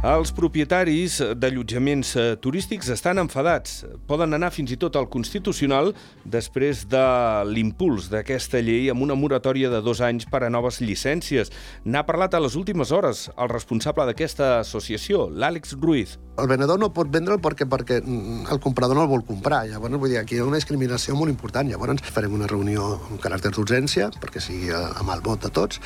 Els propietaris d'allotjaments eh, turístics estan enfadats. Poden anar fins i tot al Constitucional després de l'impuls d'aquesta llei amb una moratòria de dos anys per a noves llicències. N'ha parlat a les últimes hores el responsable d'aquesta associació, l'Àlex Ruiz. El venedor no pot vendre'l perquè, perquè el comprador no el vol comprar. Llavors, vull dir, aquí hi ha una discriminació molt important. Llavors, farem una reunió amb caràcter d'urgència, perquè sigui amb el vot de tots,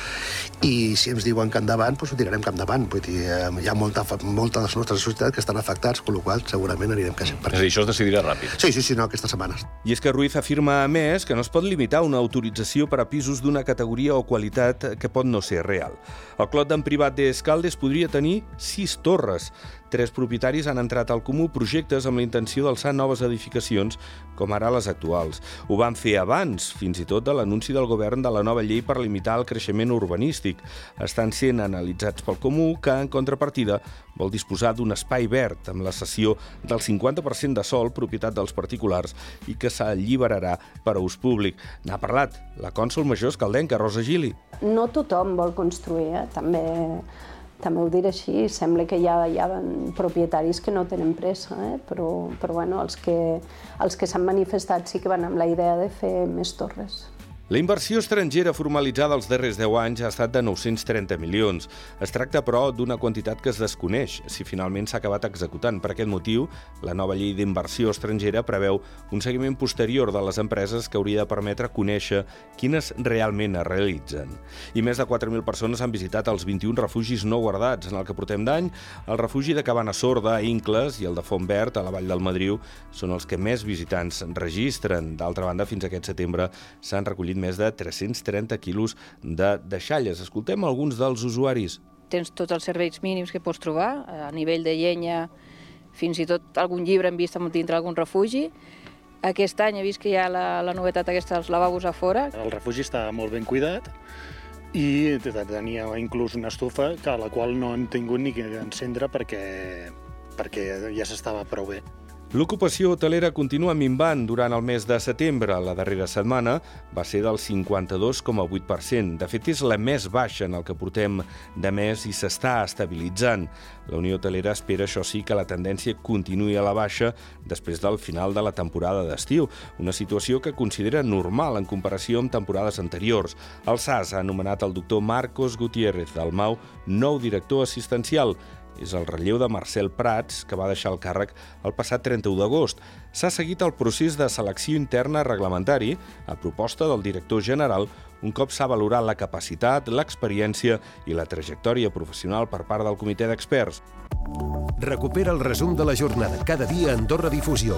i si ens diuen que endavant, doncs ho tirarem cap endavant. Vull dir, eh, hi ha molta moltes de les nostres societats que estan afectats, amb la qual segurament anirem creixent. Per és a dir, això es decidirà ràpid. Sí, sí, sí, no, aquestes setmanes. I és que Ruiz afirma, a més, que no es pot limitar una autorització per a pisos d'una categoria o qualitat que pot no ser real. El Clot d'en Privat d'Escaldes podria tenir sis torres, Tres propietaris han entrat al comú projectes amb la intenció d'alçar noves edificacions, com ara les actuals. Ho van fer abans, fins i tot de l'anunci del govern de la nova llei per limitar el creixement urbanístic. Estan sent analitzats pel comú, que, en contrapartida, vol disposar d'un espai verd amb la cessió del 50% de sol, propietat dels particulars, i que s'alliberarà per a ús públic. N'ha parlat la cònsol major escaldenca, Rosa Gili. No tothom vol construir, eh? també també ho diré així, sembla que hi ha, hi ha propietaris que no tenen pressa, eh? però, però bueno, els que, els que s'han manifestat sí que van amb la idea de fer més torres. La inversió estrangera formalitzada els darrers 10 anys ha estat de 930 milions. Es tracta, però, d'una quantitat que es desconeix si finalment s'ha acabat executant. Per aquest motiu, la nova llei d'inversió estrangera preveu un seguiment posterior de les empreses que hauria de permetre conèixer quines realment es realitzen. I més de 4.000 persones han visitat els 21 refugis no guardats en el que portem d'any. El refugi de Cabana Sorda, a Incles, i el de Font Verd, a la Vall del Madriu, són els que més visitants registren. D'altra banda, fins aquest setembre s'han recollit recollit més de 330 quilos de deixalles. Escoltem alguns dels usuaris. Tens tots els serveis mínims que pots trobar, a nivell de llenya, fins i tot algun llibre hem vist dintre algun refugi. Aquest any he vist que hi ha la, la novetat aquesta dels lavabos a fora. El refugi està molt ben cuidat i tenia inclús una estufa que a la qual no han tingut ni que encendre perquè, perquè ja s'estava prou bé. L'ocupació hotelera continua minvant durant el mes de setembre. La darrera setmana va ser del 52,8%. De fet, és la més baixa en el que portem de mes i s'està estabilitzant. La Unió Hotelera espera, això sí, que la tendència continuï a la baixa després del final de la temporada d'estiu, una situació que considera normal en comparació amb temporades anteriors. El SAS ha anomenat el doctor Marcos Gutiérrez del MAU nou director assistencial és el relleu de Marcel Prats, que va deixar el càrrec el passat 31 d'agost. S'ha seguit el procés de selecció interna reglamentari a proposta del director general un cop s'ha valorat la capacitat, l'experiència i la trajectòria professional per part del comitè d'experts. Recupera el resum de la jornada cada dia a Andorra Difusió.